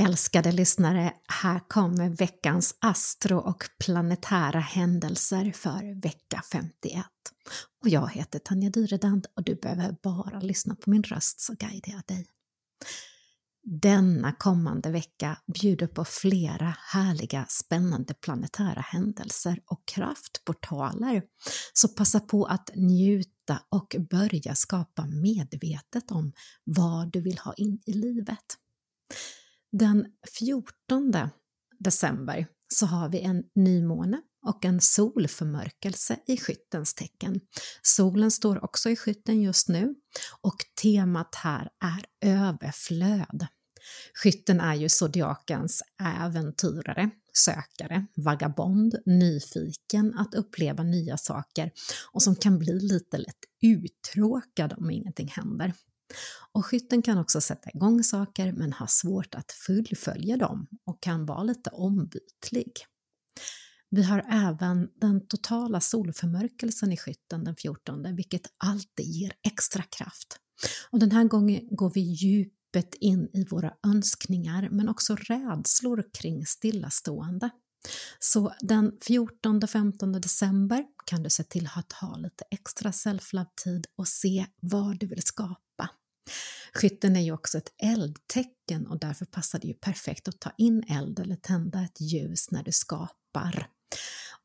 Älskade lyssnare, här kommer veckans astro och planetära händelser för vecka 51. Och jag heter Tanja Dyredand och du behöver bara lyssna på min röst så guidar jag dig. Denna kommande vecka bjuder på flera härliga spännande planetära händelser och kraftportaler. Så passa på att njuta och börja skapa medvetet om vad du vill ha in i livet. Den 14 december så har vi en nymåne och en solförmörkelse i skyttens tecken. Solen står också i skytten just nu och temat här är överflöd. Skytten är ju zodiakens äventyrare, sökare, vagabond, nyfiken att uppleva nya saker och som kan bli lite lätt uttråkad om ingenting händer. Och skytten kan också sätta igång saker men har svårt att fullfölja dem och kan vara lite ombytlig. Vi har även den totala solförmörkelsen i skytten den 14, vilket alltid ger extra kraft. Och den här gången går vi djupet in i våra önskningar men också rädslor kring stillastående. Så den 14-15 december kan du se till att ha lite extra self-love-tid och se vad du vill skapa. Skytten är ju också ett eldtecken och därför passar det ju perfekt att ta in eld eller tända ett ljus när du skapar.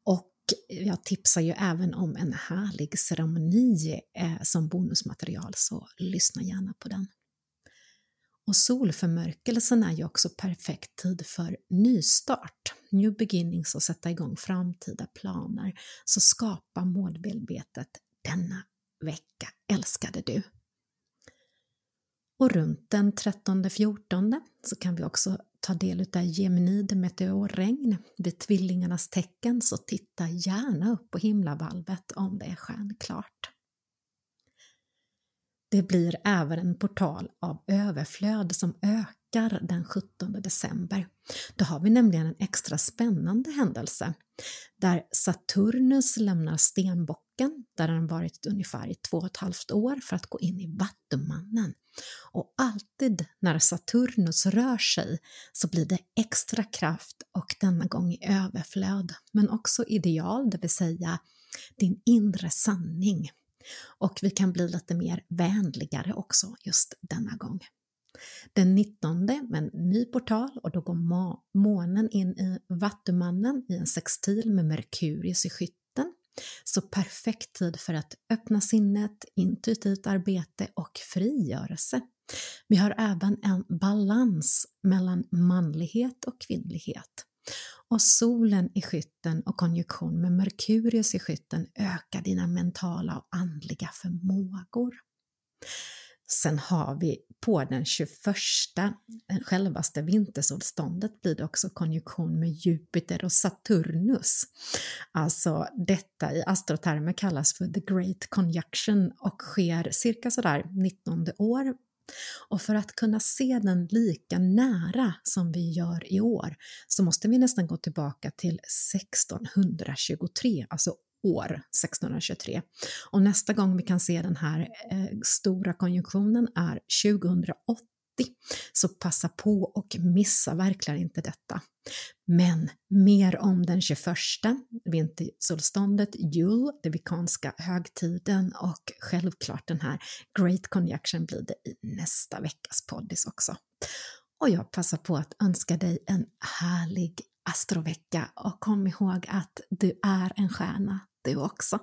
Och jag tipsar ju även om en härlig ceremoni eh, som bonusmaterial, så lyssna gärna på den. Och solförmörkelsen är ju också perfekt tid för nystart, new beginnings och sätta igång framtida planer. Så skapa målmedvetet denna vecka, älskade du! Och runt den 13-14 så kan vi också ta del av Geminid meteorregn vid tvillingarnas tecken så titta gärna upp på himlavalvet om det är stjärnklart. Det blir även en portal av överflöd som ökar den 17 december. Då har vi nämligen en extra spännande händelse där Saturnus lämnar stenbocken där den varit ungefär i två och ett halvt år för att gå in i Vattumannen. Och alltid när Saturnus rör sig så blir det extra kraft och denna gång i överflöd, men också ideal, det vill säga din inre sanning. Och vi kan bli lite mer vänligare också just denna gång. Den 19 med en ny portal och då går månen in i Vattumannen i en sextil med Merkurius i skytte så perfekt tid för att öppna sinnet, intuitivt arbete och frigörelse. Vi har även en balans mellan manlighet och kvinnlighet. Och solen i skytten och konjunktion med Merkurius i skytten ökar dina mentala och andliga förmågor. Sen har vi på den 21, eh, självaste vintersolståndet, blir det också konjunktion med Jupiter och Saturnus. Alltså detta i astrotermer kallas för the great conjunction och sker cirka sådär 19 år och för att kunna se den lika nära som vi gör i år så måste vi nästan gå tillbaka till 1623, alltså år 1623. Och nästa gång vi kan se den här eh, stora konjunktionen är 2080. Så passa på och missa verkligen inte detta. Men mer om den 21, vintersolståndet, jul, den vikanska högtiden och självklart den här Great Conjunction blir det i nästa veckas poddis också. Och jag passar på att önska dig en härlig astrovecka och kom ihåg att du är en stjärna det också.